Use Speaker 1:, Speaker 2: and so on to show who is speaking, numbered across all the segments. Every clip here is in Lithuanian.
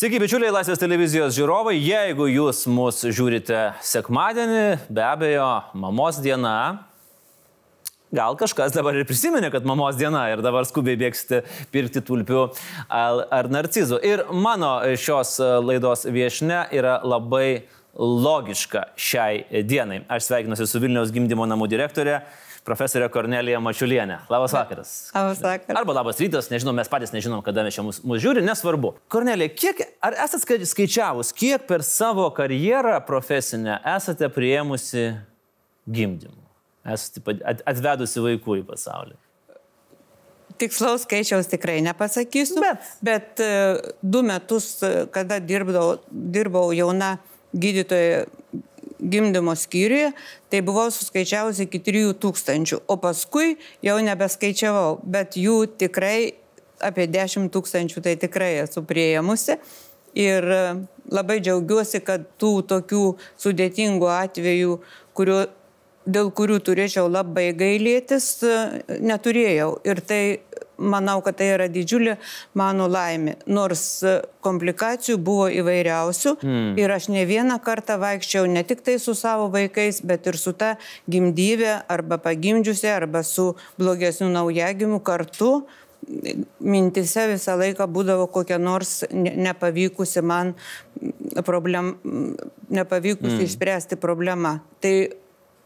Speaker 1: Sveiki, bičiuliai Laisvės televizijos žiūrovai. Jeigu jūs mus žiūrite sekmadienį, be abejo, mamos diena. Gal kažkas dabar ir prisiminė, kad mamos diena ir dabar skubiai bėgsite pirkti tulpių ar narcizų. Ir mano šios laidos viešne yra labai logiška šiai dienai. Aš sveikinuosi su Vilniaus gimdymo namų direktorė profesorė Kornelija Mačiulienė. Labas vakaras.
Speaker 2: Labas vakaras.
Speaker 1: Arba labas rytas, nežinau, mes patys nežinom, kada mes čia mus, mus žiūri, nesvarbu. Kornelija, kiek, ar esate skaičiavus, kiek per savo karjerą profesinę esate prieimusi gimdymų? Esate atvedusi vaikų į pasaulį?
Speaker 2: Tikslaus skaičiaus tikrai nepasakysiu, bet, bet e, du metus, e, kada dirbdau, dirbau jauna gydytoja gimdymo skyriuje, tai buvau suskaičiavusi iki 3000, o paskui jau nebeskaičiavau, bet jų tikrai apie 10 tūkstančių tai tikrai esu prieimusi. Ir e, labai džiaugiuosi, kad tų tokių sudėtingų atvejų, kuriuo, dėl kurių turėčiau labai gailėtis, e, neturėjau. Ir tai manau, kad tai yra didžiulė mano laimė. Nors komplikacijų buvo įvairiausių mm. ir aš ne vieną kartą vaikščiau ne tik tai su savo vaikais, bet ir su ta gimdyvė arba pagimdžiusi arba su blogesniu naujagimiu kartu mintise visą laiką būdavo kokia nors nepavykusi man problem, nepavykusi mm. išspręsti problema. Tai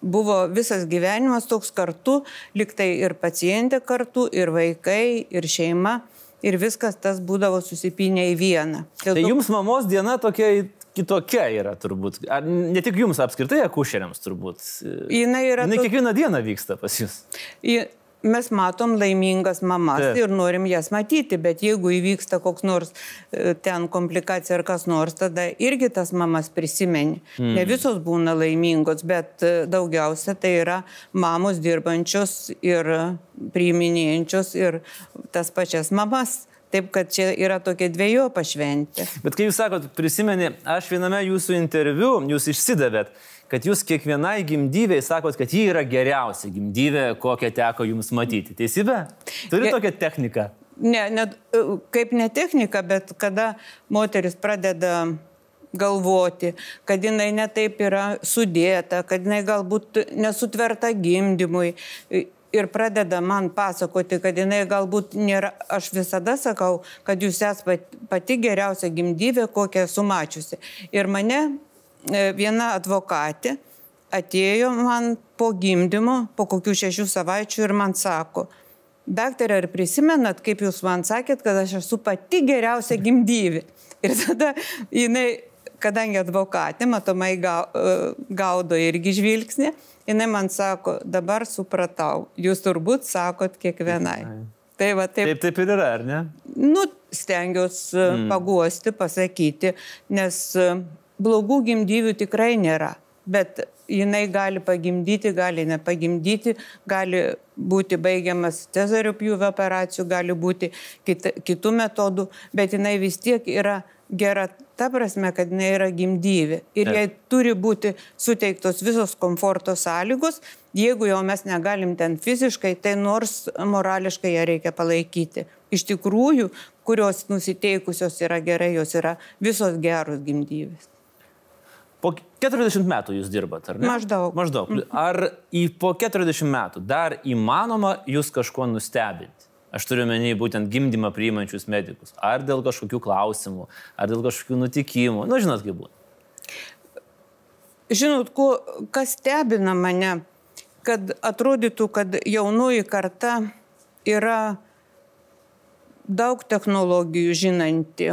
Speaker 2: buvo visas gyvenimas toks kartu, liktai ir pacientė kartu, ir vaikai, ir šeima, ir viskas tas būdavo susipinę į vieną.
Speaker 1: Dėl tai jums mamos diena tokia kitokia yra turbūt. Ar ne tik jums apskritai, akušeriams turbūt.
Speaker 2: Jis yra.
Speaker 1: Jis kiekvieną dieną vyksta pas jūs.
Speaker 2: Ji, mes matom laimingas mamas Taip. ir norim jas matyti, bet jeigu įvyksta koks nors e, ten komplikacija ar kas nors, tada irgi tas mamas prisimeni. Mm. Ne visos būna laimingos, bet e, daugiausia tai yra mamos dirbančios ir priiminėjančios ir tas pačias mamas. Taip, kad čia yra tokia dviejopa šventė.
Speaker 1: Bet kai jūs sakot, prisimeni, aš viename jūsų interviu, jūs išsidavėt, kad jūs kiekvienai gimdyviai sakot, kad ji yra geriausia gimdyvė, kokią teko jums matyti. Teisybė? Turi tokią techniką?
Speaker 2: Ne, ne, kaip ne technika, bet kada moteris pradeda galvoti, kad jinai netaip yra sudėta, kad jinai galbūt nesutverta gimdymui ir pradeda man pasakoti, kad jinai galbūt nėra, aš visada sakau, kad jūs esate pati geriausia gimdyvė, kokią esu mačiusi. Ir mane viena advokatė atėjo man po gimdymo, po kokių šešių savaičių ir man sako, daktarė, ar prisimenat, kaip jūs man sakėt, kad aš esu pati geriausia gimdyvi. Ir tada jinai, kadangi advokatė, matomai e, gaudo irgi žvilgsnį, jinai man sako, dabar supratau, jūs turbūt sakot kiekvienai.
Speaker 1: Tai va, taip, taip, taip ir yra, ar ne?
Speaker 2: Nu, stengiuosi mm. paguosti, pasakyti, nes blogų gimdyvių tikrai nėra, bet jinai gali pagimdyti, gali nepagimdyti, gali būti baigiamas cezario pjūvio operacijų, gali būti kit, kitų metodų, bet jinai vis tiek yra gera ta prasme, kad jinai yra gimdyvi. Ir jai turi būti suteiktos visos komforto sąlygos. Jeigu jau mes negalim ten fiziškai, tai nors morališkai ją reikia palaikyti. Iš tikrųjų, kurios nusiteikusios yra gerai, jos yra visos geros gimdyvis.
Speaker 1: Po 40 metų jūs dirbat, ar ne?
Speaker 2: Maždaug.
Speaker 1: Maždaug. Mhm. Ar į po 40 metų dar įmanoma jūs kažkuo nustebinti? Aš turiu menį būtent gimdymą priimančius medikus. Ar dėl kažkokių klausimų, ar dėl kažkokių nutikimų. Nu, žinot, kaip būtų.
Speaker 2: Žinot, ko, kas stebina mane, kad atrodytų, kad jaunoji karta yra daug technologijų žinanti,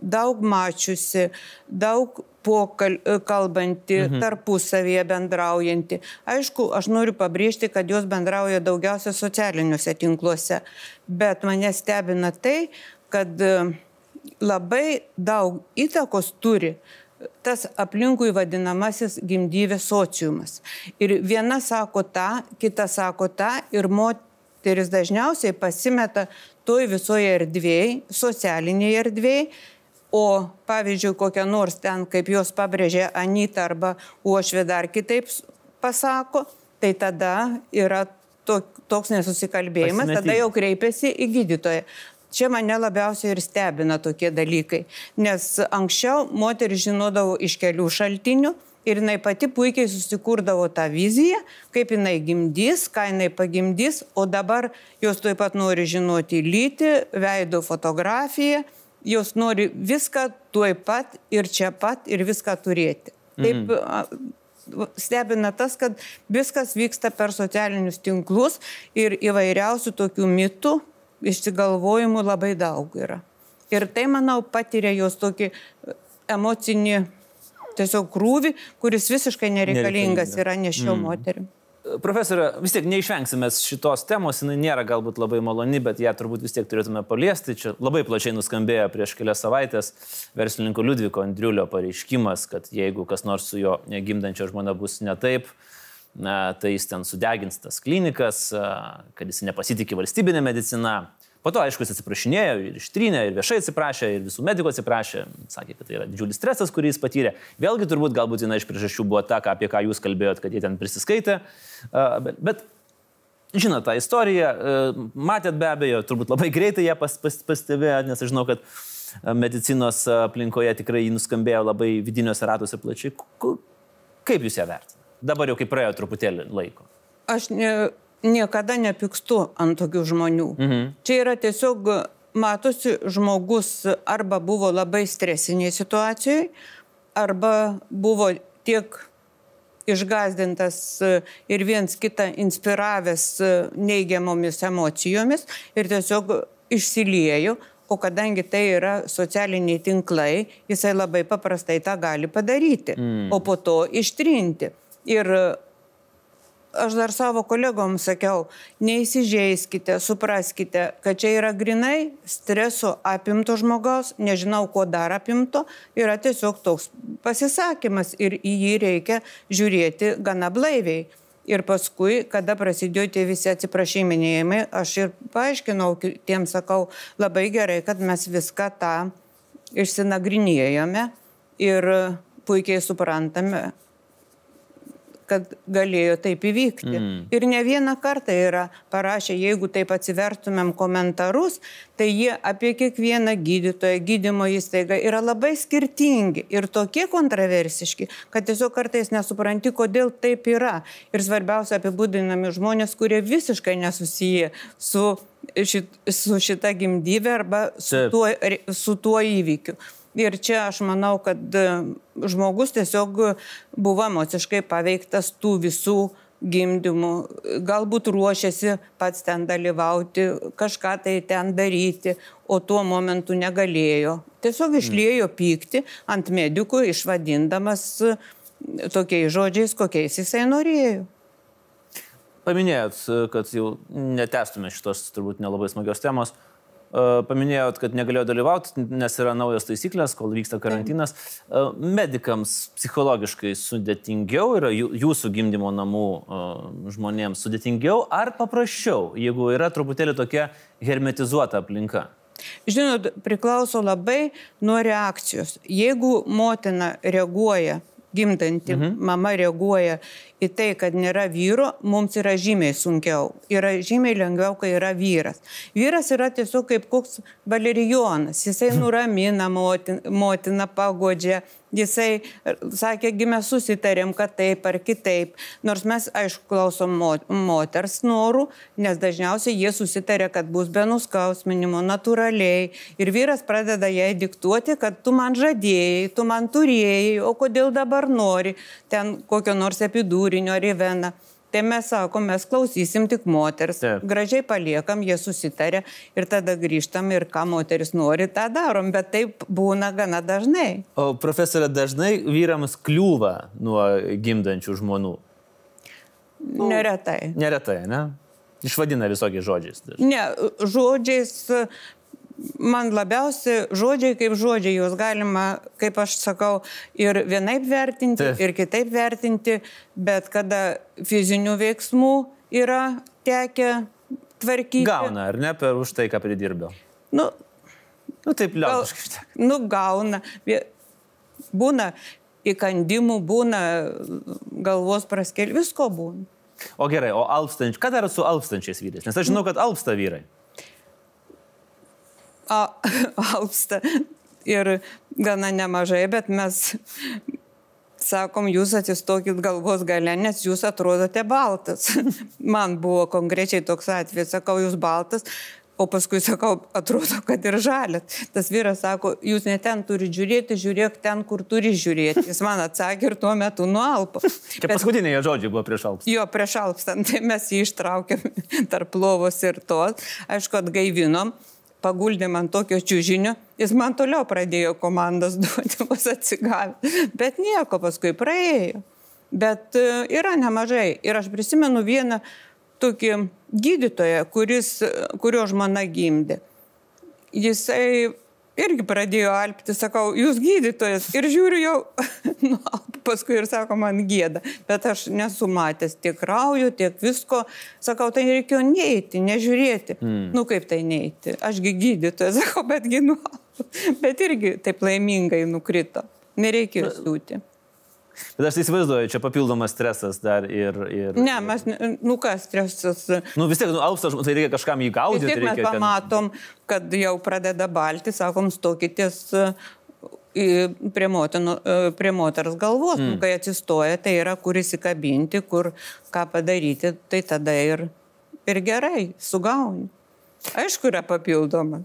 Speaker 2: daug mačiusi, daug pokalbanti, mhm. tarpusavėje bendraujanti. Aišku, aš noriu pabrėžti, kad jos bendrauja daugiausia socialiniuose tinkluose, bet mane stebina tai, kad labai daug įtakos turi tas aplinkui vadinamasis gimdyvės sociumas. Ir viena sako tą, kita sako tą ir moteris dažniausiai pasimeta toj visoje erdvėje, socialinėje erdvėje. O pavyzdžiui, kokia nors ten, kaip jos pabrėžė Anita arba Uošvė dar kitaip pasako, tai tada yra to, toks nesusikalbėjimas, Pasimetį. tada jau kreipiasi į gydytoją. Čia mane labiausiai ir stebina tokie dalykai, nes anksčiau moteris žinodavo iš kelių šaltinių ir jinai pati puikiai susikurdavo tą viziją, kaip jinai gimdys, ką jinai pagimdys, o dabar jos taip pat nori žinoti lytį, veido fotografiją, jos nori viską tuoj pat ir čia pat ir viską turėti. Taip mhm. stebina tas, kad viskas vyksta per socialinius tinklus ir įvairiausių tokių mitų išsigalvojimų labai daug yra. Ir tai, manau, patiria jos tokį emocinį tiesiog krūvį, kuris visiškai nereikalingas yra nešio mm. moterim.
Speaker 1: Profesorė, vis tiek neišvengsime šitos temos, jinai nėra galbūt labai maloni, bet ją turbūt vis tiek turėtume paliesti. Čia labai plačiai nuskambėjo prieš kelias savaitės verslininko Liudviko Andriulio pareiškimas, kad jeigu kas nors su jo gimdančia žmona bus ne taip, tai jis ten sudegins tas klinikas, kad jis nepasitikė valstybinė medicina. Po to, aišku, jis atsiprašinėjo ir ištrynė, ir viešai atsiprašė, ir visų medikų atsiprašė, sakė, kad tai yra didžiulis stresas, kurį jis patyrė. Vėlgi turbūt galbūt viena iš priežasčių buvo ta, apie ką jūs kalbėjot, kad jie ten prisiskaitė. Bet, bet žinot tą istoriją, matėt be abejo, turbūt labai greitai ją pas, pas, pastebėjot, nes aš žinau, kad medicinos aplinkoje tikrai jį nuskambėjo labai vidiniuose ratuose plačiai. Kaip jūs ją vertinate? Dabar jau kaip praėjo truputėlį laiko.
Speaker 2: Aš ne, niekada nepykstu ant tokių žmonių. Mhm. Čia yra tiesiog matosi, žmogus arba buvo labai stresinėje situacijoje, arba buvo tiek išgazdintas ir viens kitą inspiravęs neigiamomis emocijomis ir tiesiog išsiliejo, o kadangi tai yra socialiniai tinklai, jisai labai paprastai tą gali padaryti, mm. o po to ištrinti. Ir aš dar savo kolegom sakiau, neįsižeiskite, supraskite, kad čia yra grinai streso apimto žmogaus, nežinau, ko dar apimto, yra tiesiog toks pasisakymas ir į jį reikia žiūrėti gana blaiviai. Ir paskui, kada prasidėjo tie visi atsiprašyminėjimai, aš ir paaiškinau, tiem sakau, labai gerai, kad mes viską tą išsinagrinėjome ir puikiai suprantame, kad galėjo taip įvykti. Mm. Ir ne vieną kartą yra parašę, jeigu taip atsivertumėm komentarus, tai jie apie kiekvieną gydytoją, gydymo įstaigą yra labai skirtingi ir tokie kontroversiški, kad tiesiog kartais nesupranti, kodėl taip yra. Ir svarbiausia apibūdinami žmonės, kurie visiškai nesusiję su, šit, su šita gimdybė arba su tuo, su tuo įvykiu. Ir čia aš manau, kad e, žmogus tiesiog buvo emociškai paveiktas tų visų gimdymų, galbūt ruošiasi pats ten dalyvauti, kažką tai ten daryti, o tuo momentu negalėjo. Tiesiog mm. išlėjo pykti ant medikų, išvadindamas e, tokiais žodžiais, kokiais jisai norėjo.
Speaker 1: Paminėjot, kad jau netestume šitos turbūt nelabai smagios temos. Paminėjot, kad negalėjo dalyvauti, nes yra naujos taisyklės, kol vyksta karantinas. Medikams psichologiškai sudėtingiau yra jūsų gimdymo namų žmonėms sudėtingiau ar paprasčiau, jeigu yra truputėlį tokia hermetizuota aplinka?
Speaker 2: Žinot, priklauso labai nuo reakcijos. Jeigu motina reaguoja gimdanti mhm. mama reaguoja į tai, kad nėra vyro, mums yra žymiai sunkiau. Yra žymiai lengviau, kai yra vyras. Vyras yra tiesiog kaip koks valerijonas. Jisai nuramina motiną, motiną pagodžia. Jisai sakė, mes susitarėm, kad taip ar kitaip. Nors mes, aišku, klausom moters norų, nes dažniausiai jie susitarė, kad bus be nuskausminimo, natūraliai. Ir vyras pradeda jai diktuoti, kad tu man žadėjai, tu man turėjai, o kodėl dabar nori ten kokio nors epidūrio kūrinio ar į veną. Tai mes sakom, mes klausysim tik moters, Taip. gražiai paliekam, jie susitarė ir tada grįžtam ir ką moteris nori, tą darom, bet taip būna gana dažnai.
Speaker 1: O profesorė, dažnai vyrams kliūva nuo gimdančių žmonių?
Speaker 2: Nu, neretai.
Speaker 1: Neretai, ne? Išvadina visokiais žodžiais.
Speaker 2: Dažnai. Ne, žodžiais man labiausiai žodžiai kaip žodžiai, juos galima, kaip aš sakau, ir vienaip vertinti,
Speaker 1: Taip.
Speaker 2: ir kitaip vertinti, bet kada fizinių veiksmų yra tekę tvarkyti.
Speaker 1: Gauna, ar ne, per už tai, ką pridirbė.
Speaker 2: Nu,
Speaker 1: Nu taip, liaudiškai.
Speaker 2: nu, gauna. Būna įkandimų, būna galvos praskel, visko būna.
Speaker 1: O gerai, o alpstančiai, ką daro su alpstančiais vyrais? Nes aš žinau, kad alpsta vyrai.
Speaker 2: Alpsta ir gana nemažai, bet mes sakom, jūs atsistokit galvos gale, nes jūs atrodote baltas. Man buvo konkrečiai toks atvejis, sakau, jūs baltas, o paskui sakau, atrodo, kad ir žalias. Tas vyras sako, jūs ne ten turi žiūrėti, žiūrėk ten, kur turi žiūrėti. Jis man atsakė ir tuo metu nualpo.
Speaker 1: Čia paskutiniai jo žodžiai buvo prieš alpstą.
Speaker 2: Jo, prieš alpstant, tai mes jį ištraukėm tarp lovos ir tos. Aišku, atgaivinom, paguldėm ant tokio čiūžinio, jis man toliau pradėjo komandas duoti, vos atsigavę. Bet nieko, paskui praėjo. Bet e, yra nemažai. Ir aš prisimenu vieną tokį gydytoją, kuris, kurio žmona gimdė. Jisai irgi pradėjo alpti, sakau, jūs gydytojas. Ir žiūriu jau, nu, paskui ir sako, man gėda. Bet aš nesu matęs tiek kraujo, tiek visko. Sakau, tai reikėjo neiti, nežiūrėti. Mm. Nu kaip tai neiti? Ašgi gydytojas, sakau, betgi nu. Bet irgi taip laimingai nukrito. Nereikėjo siūti.
Speaker 1: Bet aš įsivaizduoju, čia papildomas stresas dar ir... ir
Speaker 2: Ne, mes, nu kas, stresas.
Speaker 1: Nu vis tiek, nu, alpsta, žmogus, tai reikia kažkam jį
Speaker 2: Vis
Speaker 1: gaudyti.
Speaker 2: tiek mes
Speaker 1: reikia ten-
Speaker 2: pamatom, kad jau pradeda balti, sakom, stokitės e, prie, motino, e, prie moters galvos. Mm. Kai atsistoja, tai yra kur įsikabinti, kur ką padaryti, tai tada ir, ir gerai, sugauni. Aišku, yra papildomas.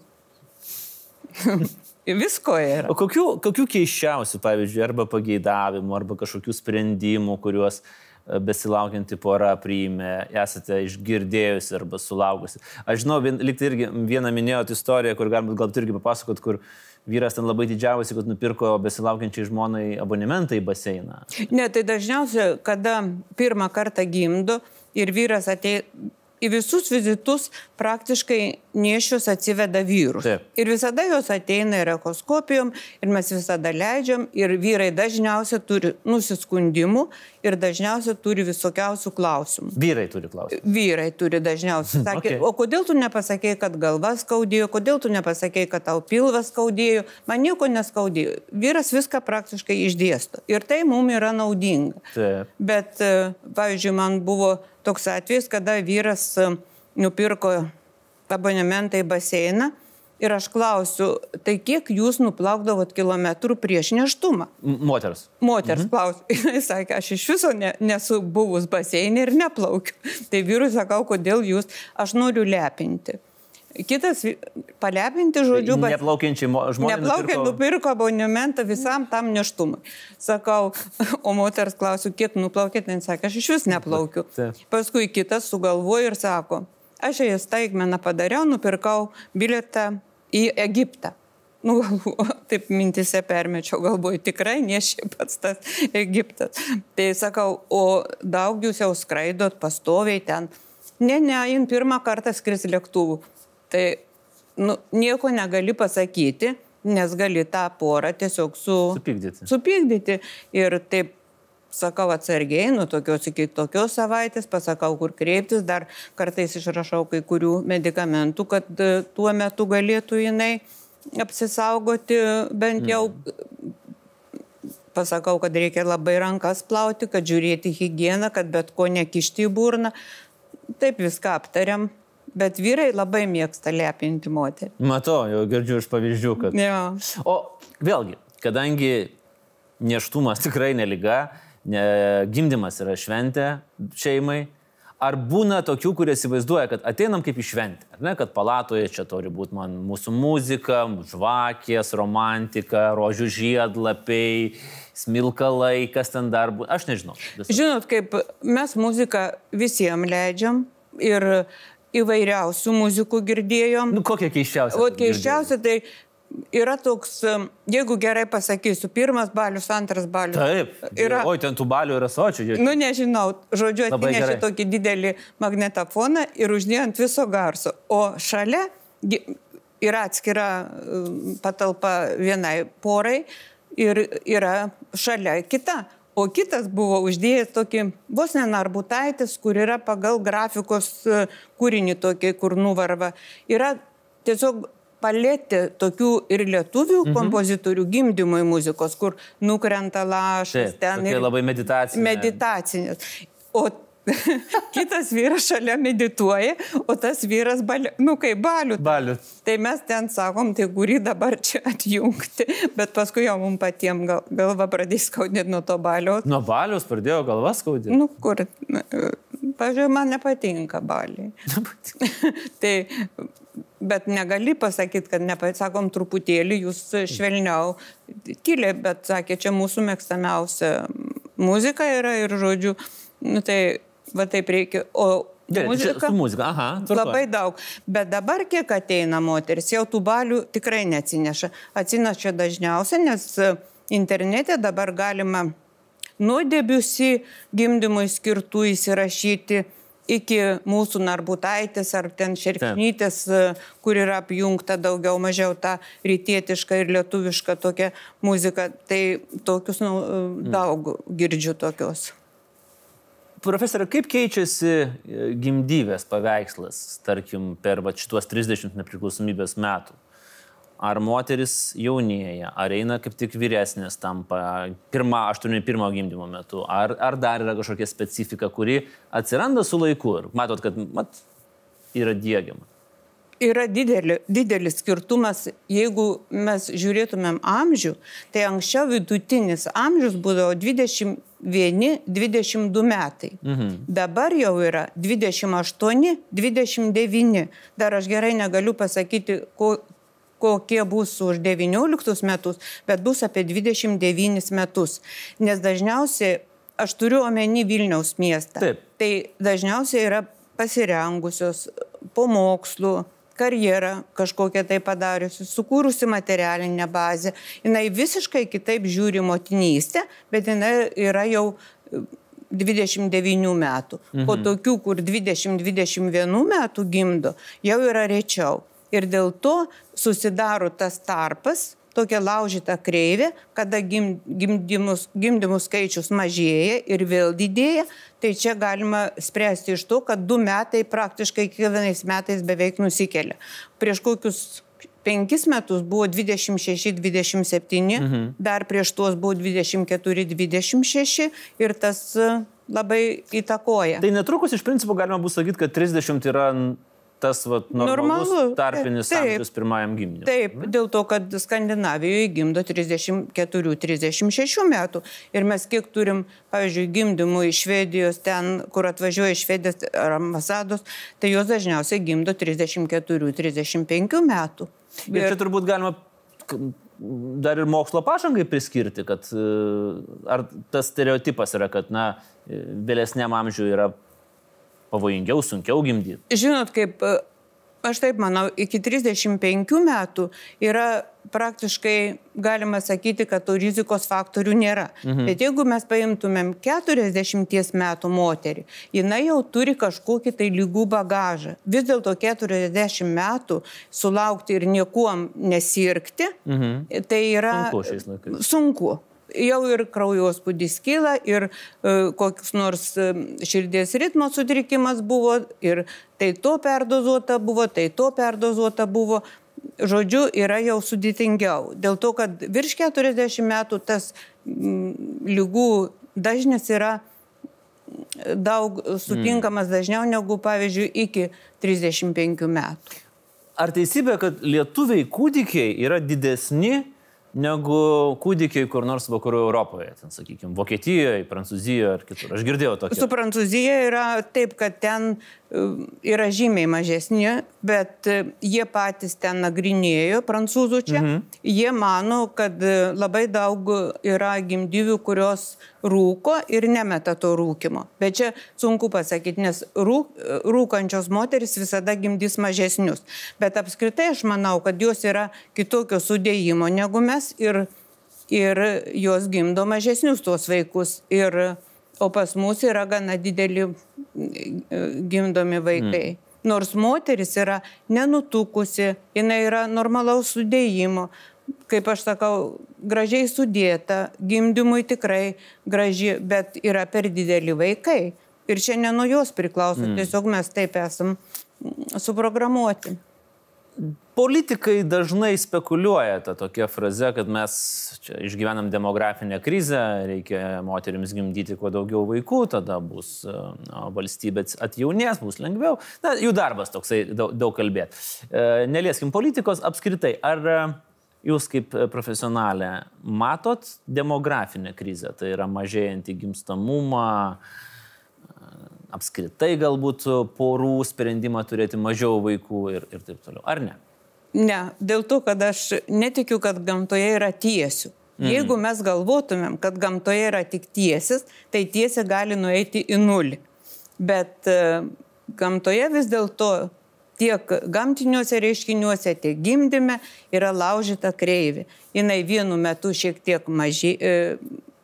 Speaker 2: Visko yra.
Speaker 1: O kokių, kokių keiščiausių, pavyzdžiui, arba pageidavimų, arba kažkokių sprendimų, kuriuos e, besilaukianti pora priimė, esate išgirdėjusi arba sulaukusi. Aš žinau, vien, liktai irgi vieną minėjot istoriją, kur galbūt gal irgi papasakot, kur vyras ten labai didžiavosi, kad nupirko besilaukiančiai žmonai abonementą į baseiną.
Speaker 2: Ne, tai dažniausiai, kada pirmą kartą gimdo ir vyras atei į visus vizitus praktiškai niešius atsiveda vyrus.
Speaker 1: Taip.
Speaker 2: Ir visada jos ateina ir ekoskopijom, ir mes visada leidžiam, ir vyrai dažniausiai turi nusiskundimų ir dažniausiai turi visokiausių klausimų.
Speaker 1: Vyrai turi klausimą.
Speaker 2: Vyrai turi dažniausiai. Sakė,
Speaker 1: Okay.
Speaker 2: okay. o kodėl tu nepasakėjai, kad galva skaudėjo, kodėl tu nepasakėjai, kad tau pilvas skaudėjo, man nieko neskaudėjo. Vyras viską praktiškai išdėsto. Ir tai mums yra naudinga.
Speaker 1: Taip.
Speaker 2: Bet, e, pavyzdžiui, man buvo toks atvejis, kada vyras e, nupirko abonementą į baseiną ir aš klausiu, tai kiek jūs nuplaukdavot kilometrų prieš neštumą?
Speaker 1: Moters.
Speaker 2: Moters mhm. klausė. Jis sakė, aš iš viso ne, nesu buvus baseinė ir neplaukiu. Tai vyrui sakau, kodėl jūs, aš noriu lepinti. Kitas, palepinti žodžiu, bas-
Speaker 1: Neplaukiančiai mo- žmonės.
Speaker 2: Neplaukė, nupirko abonementą visam tam neštumui. Sakau, o moters klausiu, kiek nuplaukėt, ten sakė, aš iš vis neplaukiu.
Speaker 1: Taip.
Speaker 2: Paskui kitas sugalvojo ir sako, aš į staigmeną padariau, nupirkau bilietą į Egiptą. Nu, taip mintise permečiau, galvoju, tikrai ne šiaip pats tas Egiptas. Tai sakau, o daug jūs jau skraidot pastoviai ten. Ne, ne, jin pirmą kartą skris lėktuvų. Tai nu, nieko negali pasakyti, nes gali tą porą tiesiog su,
Speaker 1: Supykdyti.
Speaker 2: supykdyti. Ir taip sakau atsargiai, nuo tokios iki tokios savaitės, pasakau, kur kreiptis, dar kartais išrašau kai kurių medikamentų, kad e, tuo metu galėtų jinai apsisaugoti bent jau. Pasakau, kad reikia labai rankas plauti, kad žiūrėti higieną, kad bet ko nekišti į burną. Taip viską aptariam. Bet vyrai labai mėgsta lepinti moterį.
Speaker 1: Matau, jau girdžiu iš pavyzdžių, kad...
Speaker 2: Jo.
Speaker 1: O vėlgi, kadangi neštumas tikrai neliga, ne, gimdymas yra šventė šeimai, ar būna tokių, kurie įsivaizduoja, kad ateinam kaip į šventę, ne, kad palatoje čia turi būti man mūsų muzika, žvakės, romantika, rožių žiedlapiai, smilkalai, kas ten dar būtų, aš nežinau. Visą.
Speaker 2: Žinot, kaip mes muziką visiems leidžiam ir įvairiausių muzikų girdėjom.
Speaker 1: Nu, kokia keiščiausia.
Speaker 2: O keiščiausia tai yra toks, jeigu gerai pasakysiu, pirmas balius, antras balius.
Speaker 1: Taip.
Speaker 2: Yra,
Speaker 1: Oi, ten tų balių yra sočių.
Speaker 2: nu nežinau, žodžiu, atnešė tokį didelį magnetofoną ir uždėjo ant viso garso. O šalia yra atskira patalpa vienai porai ir yra šalia kita. O kitas buvo uždėjęs tokį vos nenarbutaitis, kur yra pagal grafikos e, kūrinį tokį, kur nuvarva. Yra tiesiog palėtė tokių ir lietuvių mhm. kompozitorių gimdymui muzikos, kur nukrenta lašas.
Speaker 1: Taip, ten ir labai meditacinis.
Speaker 2: Meditacinis. O Kitas vyras šalia medituoja, o tas vyras, bali, nu kaip balių.
Speaker 1: Balių.
Speaker 2: Tai mes ten sakom, tai kurį dabar čia atjungti, bet paskui jau mums patiems gal, galva pradės skaudėti nuo to baliaus.
Speaker 1: Nuo baliaus pradėjo galva skaudėti.
Speaker 2: Nu kur, pažiūrėjau, man nepatinka baliai. tai, bet negali pasakyti, kad nepasakom truputėlį, jūs švelniau, tylė, bet sakė, čia mūsų mėgstamiausia muzika yra ir žodžiu, nu, tai va taip reikia. O
Speaker 1: Gerai, muzika, su muzika, aha.
Speaker 2: Tvarko. Labai daug. Bet dabar, kiek ateina moteris, jau tų balių tikrai neatsineša. Atsineša dažniausiai, nes internete dabar galima nuo debiusi gimdymui skirtų įsirašyti iki mūsų narbutaitės ar ten šerknytės, e, kur yra apjungta daugiau mažiau ta rytietiška ir lietuviška tokia muzika. Tai tokius nu, e, daug girdžiu tokios.
Speaker 1: Profesorė, kaip keičiasi e, gimdyvės paveikslas, tarkim, per va, šituos 30 nepriklausomybės metų? Ar moteris jaunėja, ar eina kaip tik vyresnės tampa pirmą, 81 gimdymo metu, ar, ar dar yra kažkokia specifika, kuri atsiranda su laiku ir matot, kad mat, yra dėgiama?
Speaker 2: yra didelį, didelis skirtumas, jeigu mes žiūrėtumėm amžių, tai anksčiau vidutinis amžius būdavo 21-22 metai. Mhm. Dabar jau yra 28-29. Dar aš gerai negaliu pasakyti, ko, kokie bus už 19 metus, bet bus apie 29 metus. Nes dažniausiai, aš turiu omeny Vilniaus miestą,
Speaker 1: Taip.
Speaker 2: tai dažniausiai yra pasirengusios po mokslų, karjerą kažkokią tai padariusi, sukūrusi materialinę bazę. Jis visiškai kitaip žiūri motinystę, bet jinai yra jau 29 metų. Mhm. Po tokių, kur 20-21 metų gimdo, jau yra rečiau. Ir dėl to susidaro tas tarpas, tokia laužyta kreivė, kada gim, gimdymus, gimdymų skaičius mažėja ir vėl didėja, tai čia galima spręsti iš to, kad du metai praktiškai kiekvienais metais beveik nusikelia. Prieš kokius penkis metus buvo 26-27, mhm. dar prieš tuos buvo 24-26 ir tas e, labai įtakoja.
Speaker 1: Tai netrukus iš principo galima bus sakyti, kad 30 yra tas vat, normalus tarpinis taip, amžius pirmajam gimdymui.
Speaker 2: Taip, dėl to, kad Skandinavijoje gimdo 34-36 metų. Ir mes kiek turim, pavyzdžiui, gimdymų iš Švedijos, ten, kur atvažiuoja iš Švedijos ar ambasados, tai jos dažniausiai gimdo 34-35 metų.
Speaker 1: Ir, ir čia turbūt galima dar ir mokslo pažangai priskirti, kad e, ar tas stereotipas yra, kad, na, vėlesniam amžiui yra pavojingiau, sunkiau gimdyti?
Speaker 2: Žinot, kaip e, aš taip manau, iki 35 metų yra praktiškai galima sakyti, kad tų rizikos faktorių nėra. Mhm. Bet jeigu mes paimtumėm 40 metų moterį, jinai jau turi kažkokį tai lygų bagažą. Vis dėlto 40 metų sulaukti ir niekuom nesirgti, mhm. tai yra
Speaker 1: sunku.
Speaker 2: Jau ir kraujospūdis kyla, ir e, koks nors e, širdies ritmo sutrikimas buvo, ir tai to perdozuota buvo, tai to perdozuota buvo. Žodžiu, yra jau sudėtingiau. Dėl to, kad virš 40 metų tas lygų dažnis yra daug sutinkamas mm. dažniau negu, pavyzdžiui, iki 35 metų.
Speaker 1: Ar teisybė, kad lietuviai kūdikiai yra didesni negu kūdikiai kur nors vakarų Europoje, ten, sakykime, Vokietijoje, Prancūzijoje ar kitur. Aš girdėjau tokį.
Speaker 2: Su Prancūzija yra taip, kad ten yra žymiai mažesni, bet e, jie patys ten nagrinėjo, prancūzų čia. Mhm. Jie mano, kad e, labai daug yra gimdyvių, kurios rūko ir nemeta to rūkimo. Bet čia sunku pasakyti, nes rūk, rūkančios moteris visada gimdys mažesnius. Bet apskritai aš manau, kad jos yra kitokio sudėjimo negu mes ir, ir jos gimdo mažesnius tuos vaikus. Ir, o pas mus yra gana dideli gimdomi vaikai. Mm. Nors moteris yra nenutukusi, jinai yra normalaus sudėjimo, kaip aš sakau, gražiai sudėta, gimdymui tikrai graži, bet yra per dideli vaikai. Ir čia ne nuo jos priklauso, mm. tiesiog mes taip esam suprogramuoti.
Speaker 1: Politikai dažnai spekuliuoja tą tokią frazę, kad mes čia išgyvenam demografinę krizę, reikia moteriams gimdyti kuo daugiau vaikų, tada bus na, valstybė atjaunės, bus lengviau. Na, jų darbas toksai daug, daug kalbėti. E, nelieskim politikos apskritai. Ar jūs kaip profesionalė matot demografinę krizę, tai yra mažėjantį gimstamumą, apskritai galbūt porų sprendimą turėti mažiau vaikų ir, ir taip toliau, ar ne?
Speaker 2: Ne, dėl to, kad aš netikiu, kad gamtoje yra tiesių. Mm. Jeigu mes galvotumėm, kad gamtoje yra tik tiesis, tai tiesė gali nueiti į nulį. Bet uh, gamtoje vis dėlto tiek gamtiniuose reiškiniuose, tiek gimdyme yra laužyta kreivė. Jis vienu metu šiek tiek maži, e,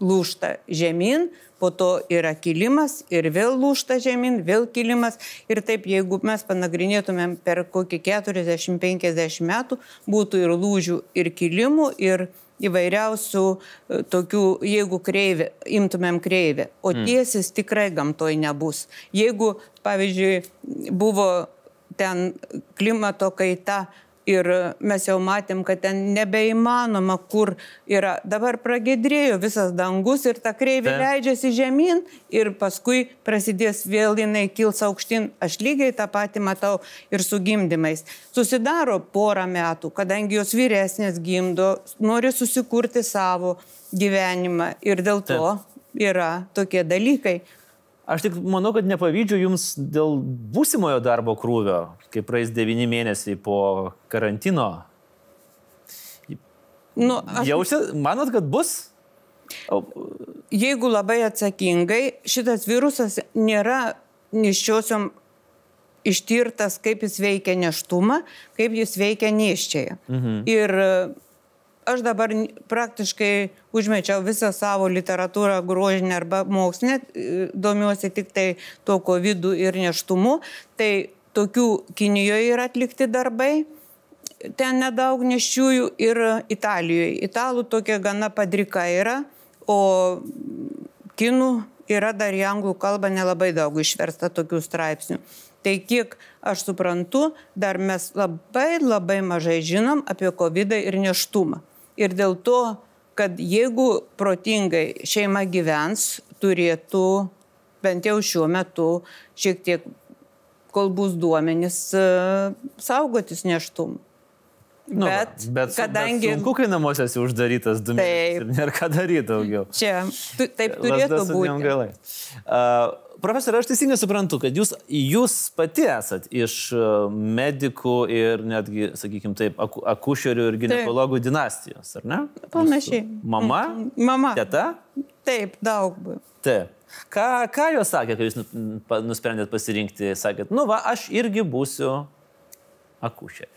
Speaker 2: lūšta žemyn, po to yra kilimas ir vėl lūšta žemyn, vėl kilimas. Ir taip, jeigu mes panagrinėtumėm per kokį 40-50 metų, būtų ir lūžių, ir kilimų, ir įvairiausių e, tokių, jeigu kreivė, imtumėm kreivę, o mm. tiesis tikrai gamtoj nebus. Jeigu, pavyzdžiui, buvo ten klimato kaita ir mes jau matėm, kad ten nebeįmanoma, kur yra. Dabar pragėdrėjo visas dangus ir ta kreivė Ten. leidžiasi žemyn ir paskui prasidės vėl jinai kils aukštyn. Aš lygiai tą patį matau ir su gimdymais. Susidaro porą metų, kadangi jos vyresnės gimdo, nori susikurti savo gyvenimą ir dėl to Ten. yra tokie dalykai.
Speaker 1: Aš tik manau, kad nepavydžiu jums dėl būsimojo darbo krūvio, kai praeis devyni mėnesiai po karantino. Nu, aš... Jausi, manot, kad bus?
Speaker 2: Jeigu labai atsakingai, šitas virusas nėra niščiosiom ištirtas, kaip jis veikia neštumą, kaip jis veikia neščiai. Mhm. Ir aš dabar praktiškai užmečiau visą savo literatūrą grožinę arba mokslinę, e, domiuosi tik tai to COVID ir neštumu. Tai tokių Kinijoje yra atlikti darbai, ten nedaug neščiųjų ir Italijoje. Italų tokia gana padrika yra, o kinų yra dar į anglų kalbą nelabai daug išversta tokių straipsnių. Tai kiek aš suprantu, dar mes labai labai mažai žinom apie COVID ir neštumą. Ir dėl to, kad jeigu protingai šeima gyvens, turėtų bent jau šiuo metu šiek tiek, kol bus duomenys, e, saugotis neštumų.
Speaker 1: Nu, bet, bet, kadangi... Bet sunku, kai namuose uždarytas du mėnesius ir nėra ką daryti daugiau.
Speaker 2: Čia, taip turėtų būti.
Speaker 1: Uh, Profesorė, aš teisingai suprantu, kad jūs, jūs pati esat iš e, medikų ir netgi, sakykime taip, akušerių ir gynekologų taip. dinastijos, ar ne?
Speaker 2: Panašiai.
Speaker 1: Mama?
Speaker 2: Mama.
Speaker 1: Teta?
Speaker 2: Taip, daug buvo.
Speaker 1: Taip. Ką, ką jos sakė, kai jūs nu, nusprendėt pasirinkti, sakėt, nu va, aš irgi būsiu akušerė.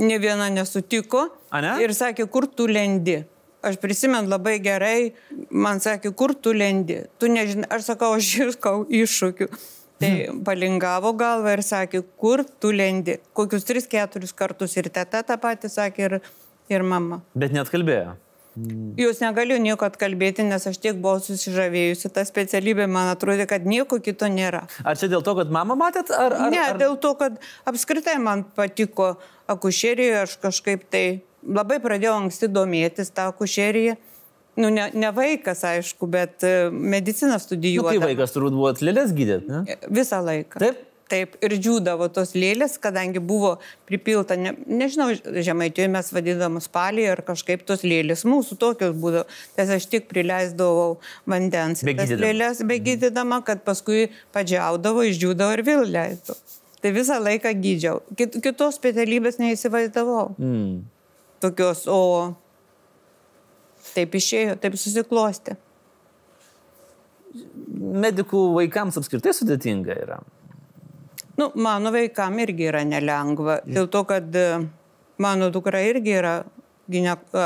Speaker 2: Ne viena nesutiko.
Speaker 1: A ne?
Speaker 2: Ir sakė, kur tu lendi. Aš prisimenu labai gerai, man sakė, kur tu lendi. Tu nežinai, aš sakau, aš iškau iššūkių. Tai palingavo galvą ir sakė, kur tu lendi. Kokius 3-4 kartus ir teta tą patį sakė ir, ir mama.
Speaker 1: Bet net kalbėjo.
Speaker 2: Jūs negaliu nieko atkalbėti, nes aš tiek buvau susižavėjusi tą specialybę, man atrodo, kad nieko kito nėra.
Speaker 1: Ar čia dėl to, kad mamą matėt? Ar, ar,
Speaker 2: ne,
Speaker 1: ar...
Speaker 2: dėl to, kad apskritai man patiko akušerijoje, aš kažkaip tai labai pradėjau anksti domėtis tą akušeriją. Nu, ne, ne vaikas, aišku, bet e, mediciną studijuoju.
Speaker 1: Nu, kai vaikas turbūt buvo lėlės gydėt, ne?
Speaker 2: Visą laiką.
Speaker 1: Taip?
Speaker 2: Taip, ir džiūdavo tos lėlės, kadangi buvo pripilta, ne, nežinau, žemaitijoje mes vadinam spalį ar kažkaip tos lėlės, mūsų tokios būdavo, nes aš tik prileisdavau vandens. Tas lėlės begydydama, kad paskui padžiaudavo, išdžiūdavo ir vėl leisdavo. Tai visą laiką gydžiau. Kit, kitos specialybės neįsivaizdavau. Mm tokios, o taip išėjo, taip susiklosti.
Speaker 1: Medikų vaikams apskritai sudėtinga yra.
Speaker 2: Nu, mano vaikam irgi yra nelengva. Dėl to, kad e, mano dukra irgi yra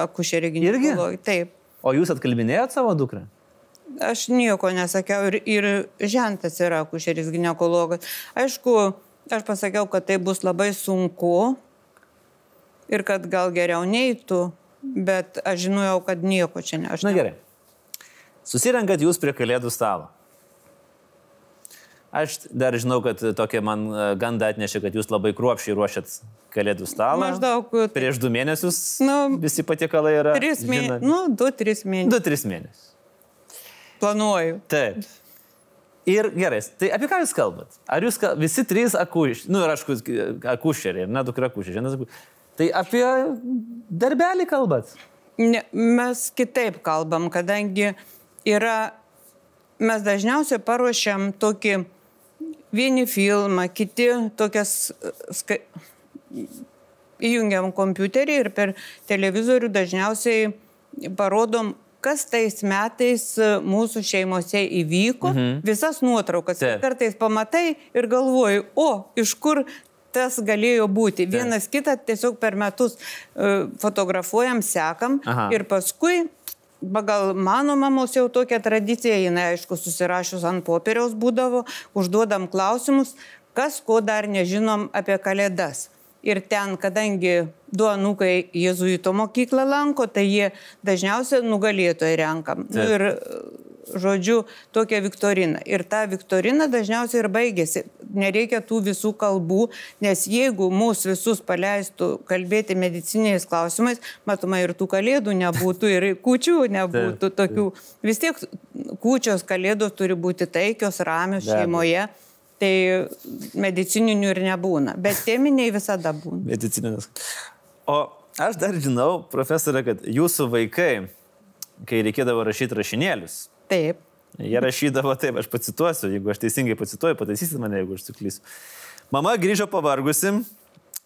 Speaker 2: akušerė gynekologija. Taip.
Speaker 1: O jūs atkalbinėjot savo dukrą?
Speaker 2: Aš nieko nesakiau ir, ir žentas yra akušeris gynekologas. Aišku, Aš pasakiau, kad tai bus labai sunku ir kad gal geriau neįtų, bet aš žinojau, kad nieko čia ne. Aš
Speaker 1: Na
Speaker 2: ne-
Speaker 1: gerai. Susirenkat jūs prie kalėdų stalo. Aš dar žinau, kad tokia man e, ganda atnešė, kad jūs labai kruopšiai ruošiat kalėdų stalą.
Speaker 2: Maždaug e,
Speaker 1: Prieš du mėnesius
Speaker 2: Nu,
Speaker 1: visi patiekalai yra.
Speaker 2: Tris mėnesius. Nu, du, tris mėnesius.
Speaker 1: Du, tris mėnesius.
Speaker 2: Planuoju.
Speaker 1: Taip. Ir gerai, tai apie ką jūs kalbat? Ar jūs kal... visi trys akušeriai, nu ir aš akušeriai, na, dukra akušeriai, vienas akušeriai. Tai apie darbelį kalbat?
Speaker 2: Ne, mes kitaip kalbam, kadangi yra, mes dažniausiai paruošiam tokį vieni filmą, kiti tokias, ska, įjungiam kompiuterį ir per televizorių dažniausiai parodom, kas tais metais mūsų šeimose įvyko, mhm. visas nuotraukas.
Speaker 1: Taip.
Speaker 2: Kartais pamatai ir galvoji, o iš kur tas galėjo būti. Vienas kitą tiesiog per metus e, fotografuojam, sekam
Speaker 1: Aha.
Speaker 2: ir paskui pagal mano mamos jau tokia tradicija, jinai aišku susirašius ant popieriaus būdavo, užduodam klausimus, kas ko dar nežinom apie kalėdas. Ir ten, kadangi du anukai jėzuito mokyklą lanko, tai jie dažniausiai nugalėtojai renkam. Nu, ir, žodžiu, tokia viktorina. Ir ta viktorina dažniausiai ir baigėsi. Nereikia tų visų kalbų, nes jeigu mūsų visus paleistų kalbėti mediciniais klausimais, matoma, ir tų kalėdų nebūtų, ir kučių nebūtų tokių. Vis tiek kučios kalėdos turi būti taikios, ramios
Speaker 1: Be
Speaker 2: šeimoje. Tai medicininių ir nebūna, bet teminiai visada būna.
Speaker 1: Medicininės. O aš dar žinau, profesorė, kad jūsų vaikai, kai reikėdavo rašyti rašinėlius,
Speaker 2: Taip.
Speaker 1: jie rašydavo taip, aš pacituosiu, jeigu aš teisingai pacituoju, pataisysit mane, jeigu aš suklysiu. Mama grįžo pavargusi,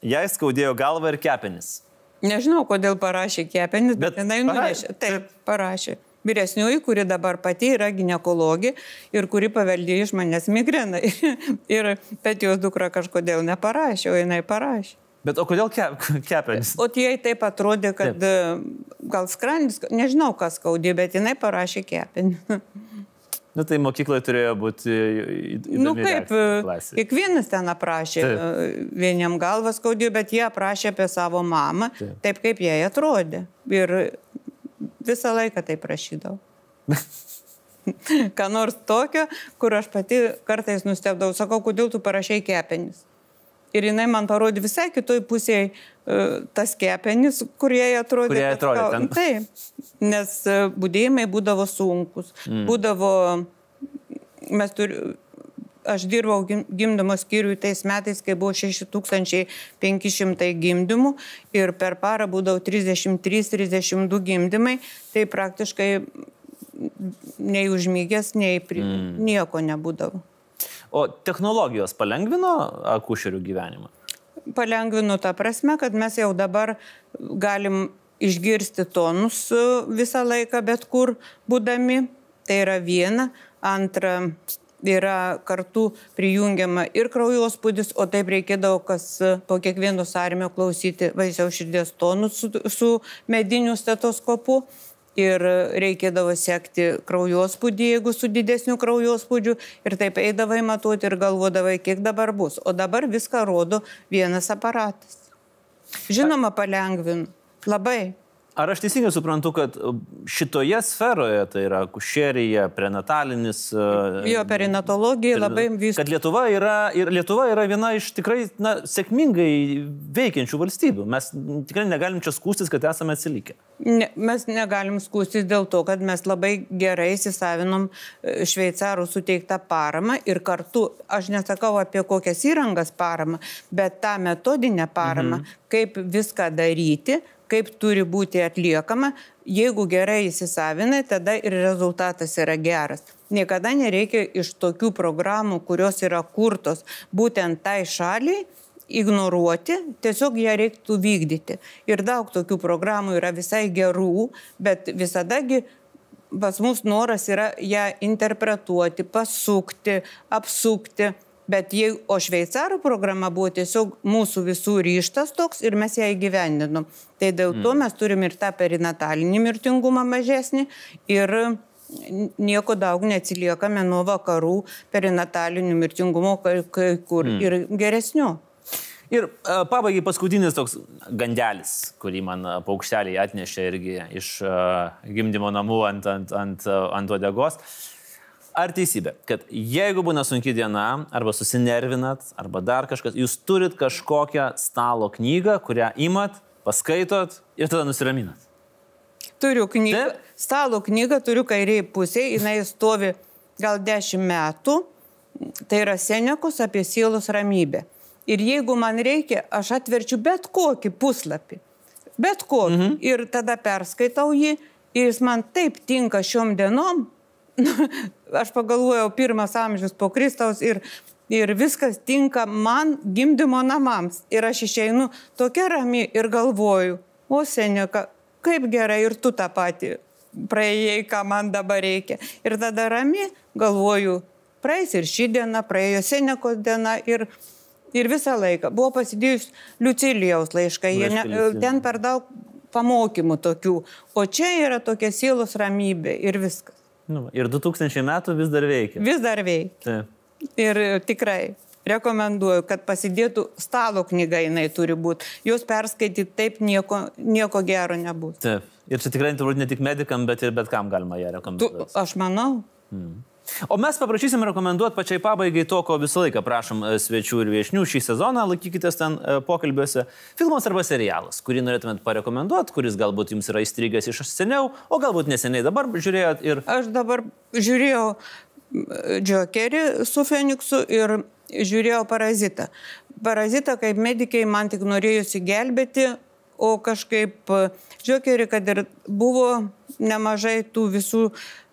Speaker 1: jai skaudėjo galvą ir kepenis.
Speaker 2: Nežinau, kodėl parašė kepenis, bet,
Speaker 1: Bet
Speaker 2: jinai nunešė. Taip, parašė. Vyresnioji, kuri dabar pati yra gynekologė ir kuri paveldėjo iš manęs migreną. ir, bet jos dukra kažkodėl neparašė, o jinai parašė.
Speaker 1: Bet o kodėl ke, kepenis?
Speaker 2: O jai taip atrodė, kad taip. gal skrandis, nežinau kas skaudė, bet jinai parašė kepenį.
Speaker 1: Na tai mokykloje turėjo būti įdomi
Speaker 2: Nu kaip,
Speaker 1: reakcija klasėje.
Speaker 2: kiekvienas ten aprašė,
Speaker 1: Taip.
Speaker 2: taip. vieniem galvas skaudėjo, bet jie aprašė apie savo mamą,
Speaker 1: Taip.
Speaker 2: taip, kaip jai atrodė. Ir visą laiką tai prašydavau. Ką nors tokio, kur aš pati kartais nustebdavau, sakau, kodėl tu parašai kepenis. Ir jinai man parodė visai kitoj pusėje uh, tas kepenis, kurie atrodė.
Speaker 1: Kurie atrodė ten.
Speaker 2: Taip, nes uh, būdėjimai būdavo sunkus. Mm. Būdavo, mes turime, aš dirbau gim- gimdymo skyriui tais metais, kai buvo 6500 gimdymų ir per parą būdavo 33-32 gimdymai, tai praktiškai nei užmygęs, nei pri... mm. nieko nebūdavo.
Speaker 1: O technologijos palengvino akušerių gyvenimą?
Speaker 2: palengvinu tą prasme, kad mes jau dabar galim išgirsti tonus e, visą laiką, bet kur būdami. Tai yra viena. Antra, yra kartu prijungiama ir kraujospūdis, o taip reikėdavo kas e, po kiekvieno sarmio klausyti vaisiaus širdies tonus su, su mediniu stetoskopu. Ir reikėdavo sekti kraujospūdį, jeigu su didesniu kraujospūdžiu. Ir taip eidavai matuoti ir galvodavai, kiek dabar bus. O dabar viską rodo vienas aparatas. Žinoma, palengvinu. Labai.
Speaker 1: Ar aš teisingai suprantu, kad šitoje sferoje, tai yra kušerija, prenatalinis. e,
Speaker 2: Jo perinatologija labai vis.
Speaker 1: Kad Lietuva yra, ir Lietuva yra viena iš tikrai na, sėkmingai veikiančių valstybių. Mes tikrai negalim čia skūstis, kad esame atsilikę.
Speaker 2: Ne, mes negalim skūstis dėl to, kad mes labai gerai įsisavinom e, šveicarų suteiktą paramą ir kartu, aš nesakau apie kokias įrangas paramą, bet tą metodinę paramą, mhm. kaip viską daryti, kaip turi būti atliekama. Jeigu gerai įsisavinai, tada ir rezultatas yra geras. Niekada nereikia iš tokių programų, kurios yra kurtos būtent tai šaliai, ignoruoti, tiesiog ją reiktų vykdyti. Ir daug tokių programų yra visai gerų, bet visadagi pas mus noras yra ją interpretuoti, pasukti, apsukti. Bet jei, o šveicarų programa buvo tiesiog mūsų visų ryštas toks ir mes ją įgyvendinom. Tai dėl to mes turim ir tą perinatalinį mirtingumą mažesnį ir nieko daug neatsiliekame nuo vakarų perinatalinių mirtingumo kai, kai kur mm. ir geresnių.
Speaker 1: Ir uh, pabaigai paskutinis toks gandelis, kurį man paukšteliai atnešė irgi iš uh, gimdymo namų ant, ant, ant, ant odegos. Ar teisybė, kad jeigu būna sunki diena, arba susinervinat, arba dar kažkas, jūs turit kažkokią stalo knygą, kurią imat, paskaitot ir tada nusiraminat?
Speaker 2: Turiu knygą, Taip? stalo knygą turiu kairiai pusėje, jinai stovi gal dešimt metų, tai yra Senekos apie sielos ramybę. Ir jeigu man reikia, aš atverčiu bet kokį puslapį. Bet kokį. Mhm. Ir tada perskaitau jį ir jis man taip tinka šiom dienom. Aš pagalvojau, pirmas amžius po Kristaus ir, ir viskas tinka man gimdymo namams. Ir aš išeinu tokia rami ir galvoju, o seneka, kaip gerai ir tu tą patį praėjai, ką man dabar reikia. Ir tada rami galvoju, praeis ir ši diena, praėjo senekos diena ir Ir visą laiką buvo pasidėjus Liucilijaus laiškai, ne, ten per daug pamokymų tokių, o čia yra tokia sielos ramybė ir viskas.
Speaker 1: Nu, ir 2000 metų vis dar veikia.
Speaker 2: Vis dar veikia. Taip. Ir tikrai rekomenduoju, kad pasidėtų stalo knyga, jinai turi būti. Jos perskaityti taip nieko, nieko gero nebus.
Speaker 1: Taip. Ir čia tikrai turbūt ne tik medikam, bet ir bet kam galima ją rekomenduoti.
Speaker 2: Aš manau.
Speaker 1: Hmm. O mes paprašysim rekomenduoti pačiai pabaigai to, ko visą laiką prašom e, svečių ir viešnių šį sezoną, laikykitės ten e, pokalbiuose. Filmas arba serialas, kurį norėtumėt parekomenduoti, kuris galbūt jums yra įstrigęs iš seniau, o galbūt neseniai dabar žiūrėjot ir...
Speaker 2: Aš dabar žiūrėjau Džokerį su Feniksu ir žiūrėjau Parazitą. Parazitą kaip medikai man tik norėjusi gelbėti, o kažkaip Džokerį, kad ir buvo nemažai tų visų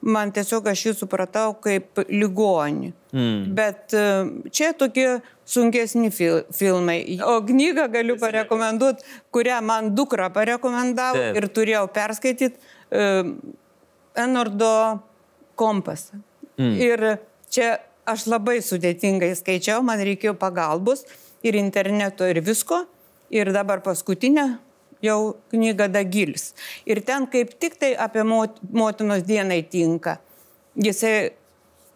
Speaker 2: man tiesiog aš jį supratau kaip ligonį. Mm. Bet e, čia tokie sunkesni fil filmai. O knygą galiu parekomenduoti, kurią man dukra parekomendavo Taip. ir turėjau perskaityti uh, Enordo kompasą. Mm. Ir čia aš labai sudėtingai skaičiau, man reikėjo pagalbos ir interneto ir visko. Ir dabar paskutinę jau knyga Dagilis. Ir ten kaip tik tai apie mot, motinos dienai tinka. Jisai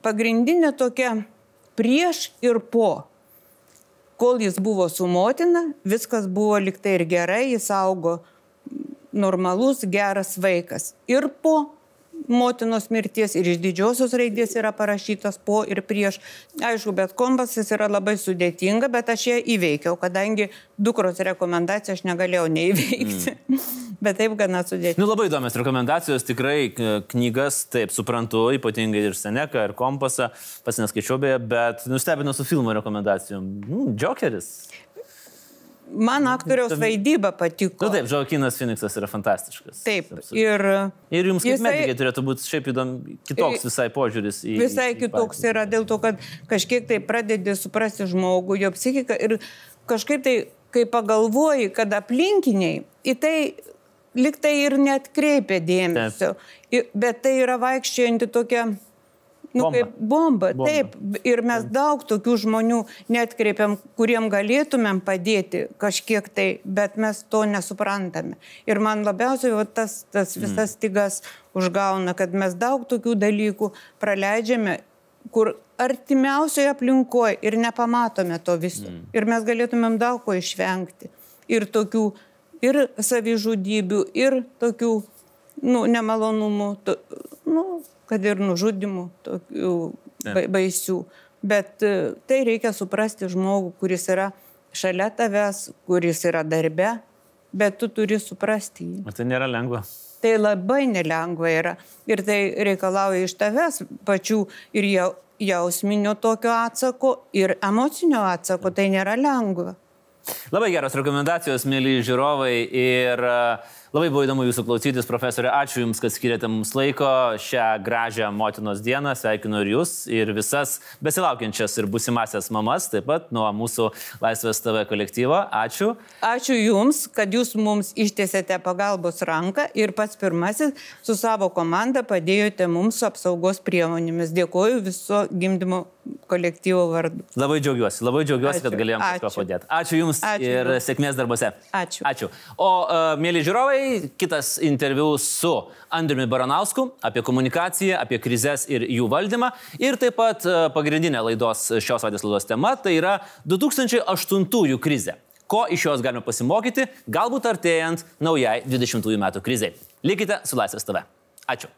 Speaker 2: pagrindinė tokia prieš ir po. Kol jis buvo su motina, viskas buvo liktai ir gerai, jis augo normalus, geras vaikas. Ir po motinos mirties ir iš didžiosios raidės yra parašytas po ir prieš. Aišku, bet kompasas yra labai sudėtinga, bet aš ją įveikiau, kadangi dukros rekomendaciją aš negalėjau neįveikti. Mm. bet taip gana sudėtinga.
Speaker 1: Nu, labai įdomios rekomendacijos, tikrai knygas, taip suprantu, ypatingai ir Seneką, ir kompasą, pats neskaičiau beje, bet nustebino su filmo rekomendacijom. Mm, Jokeris.
Speaker 2: Man aktoriaus vaidyba patiko.
Speaker 1: Na nu, taip, Žaukinas Phoenixas yra fantastiškas.
Speaker 2: Taip. Ir,
Speaker 1: ir jums kaip jisai, medikai turėtų būti šiaip įdomu, kitoks visai požiūris į...
Speaker 2: Visai į kitoks į yra dėl to, kad kažkiek tai pradedi suprasti žmogų, jo psichiką ir kažkaip tai, kai pagalvoji, kad aplinkiniai į tai liktai ir net kreipia dėmesio. Taip. Bet tai yra vaikščiojanti tokia Nu, bomba. kaip bomba. bomba. Taip, ir mes daug tokių žmonių netkreipiam, kuriem galėtumėm padėti kažkiek tai, bet mes to nesuprantame. Ir man labiausiai va, tas, tas mm. visas stygas užgauna, kad mes daug tokių dalykų praleidžiame, kur artimiausioje aplinkoje ir nepamatome to viso. Mm. Ir mes galėtumėm daug ko išvengti. Ir tokių, ir savižudybių, ir tokių, nu, nemalonumų. To, nu, kad ir nužudimų tokių baisių. Bet e, tai reikia suprasti žmogų, kuris yra šalia tavęs, kuris yra darbe, bet tu turi suprasti jį.
Speaker 1: O tai nėra lengva.
Speaker 2: Tai labai nelengva yra. Ir tai reikalauja iš tavęs pačių ir jausminio tokio atsako, ir emocinio atsako. Tai nėra lengva.
Speaker 1: Labai geros rekomendacijos, mėly žiūrovai. Ir uh, Labai buvo įdomu jūsų klausytis, profesorė. Ačiū Jums, kad skiriate mums laiko šią gražią motinos dieną. Sveikinu ir Jūs, ir visas besilaukiančias ir busimasias mamas, taip pat nuo mūsų Laisvės TV kolektyvo. Ačiū.
Speaker 2: Ačiū Jums, kad Jūs mums ištiesėte pagalbos ranką ir pats pirmasis su savo komanda padėjote mums su apsaugos priemonėmis. Dėkoju viso gimdymo kolektyvo vardu.
Speaker 1: Labai džiaugiuosi, labai džiaugiuosi, kad
Speaker 2: Ačiū.
Speaker 1: galėjom kažko
Speaker 2: Ačiū.
Speaker 1: padėti. Ačiū Jums
Speaker 2: Ačiū
Speaker 1: ir
Speaker 2: Jums.
Speaker 1: sėkmės darbuose.
Speaker 2: Ačiū.
Speaker 1: Ačiū. O, uh, mėly žiūrovai, kitas interviu su Andriumi Baranausku apie komunikaciją, apie krizės ir jų valdymą. Ir taip pat uh, pagrindinė laidos, šios vaidės laidos tema tai yra 2008 krizė. Ko iš jos galime pasimokyti, galbūt artėjant naujai 20 metų krizai. Likite su Laisvės TV. Ačiū.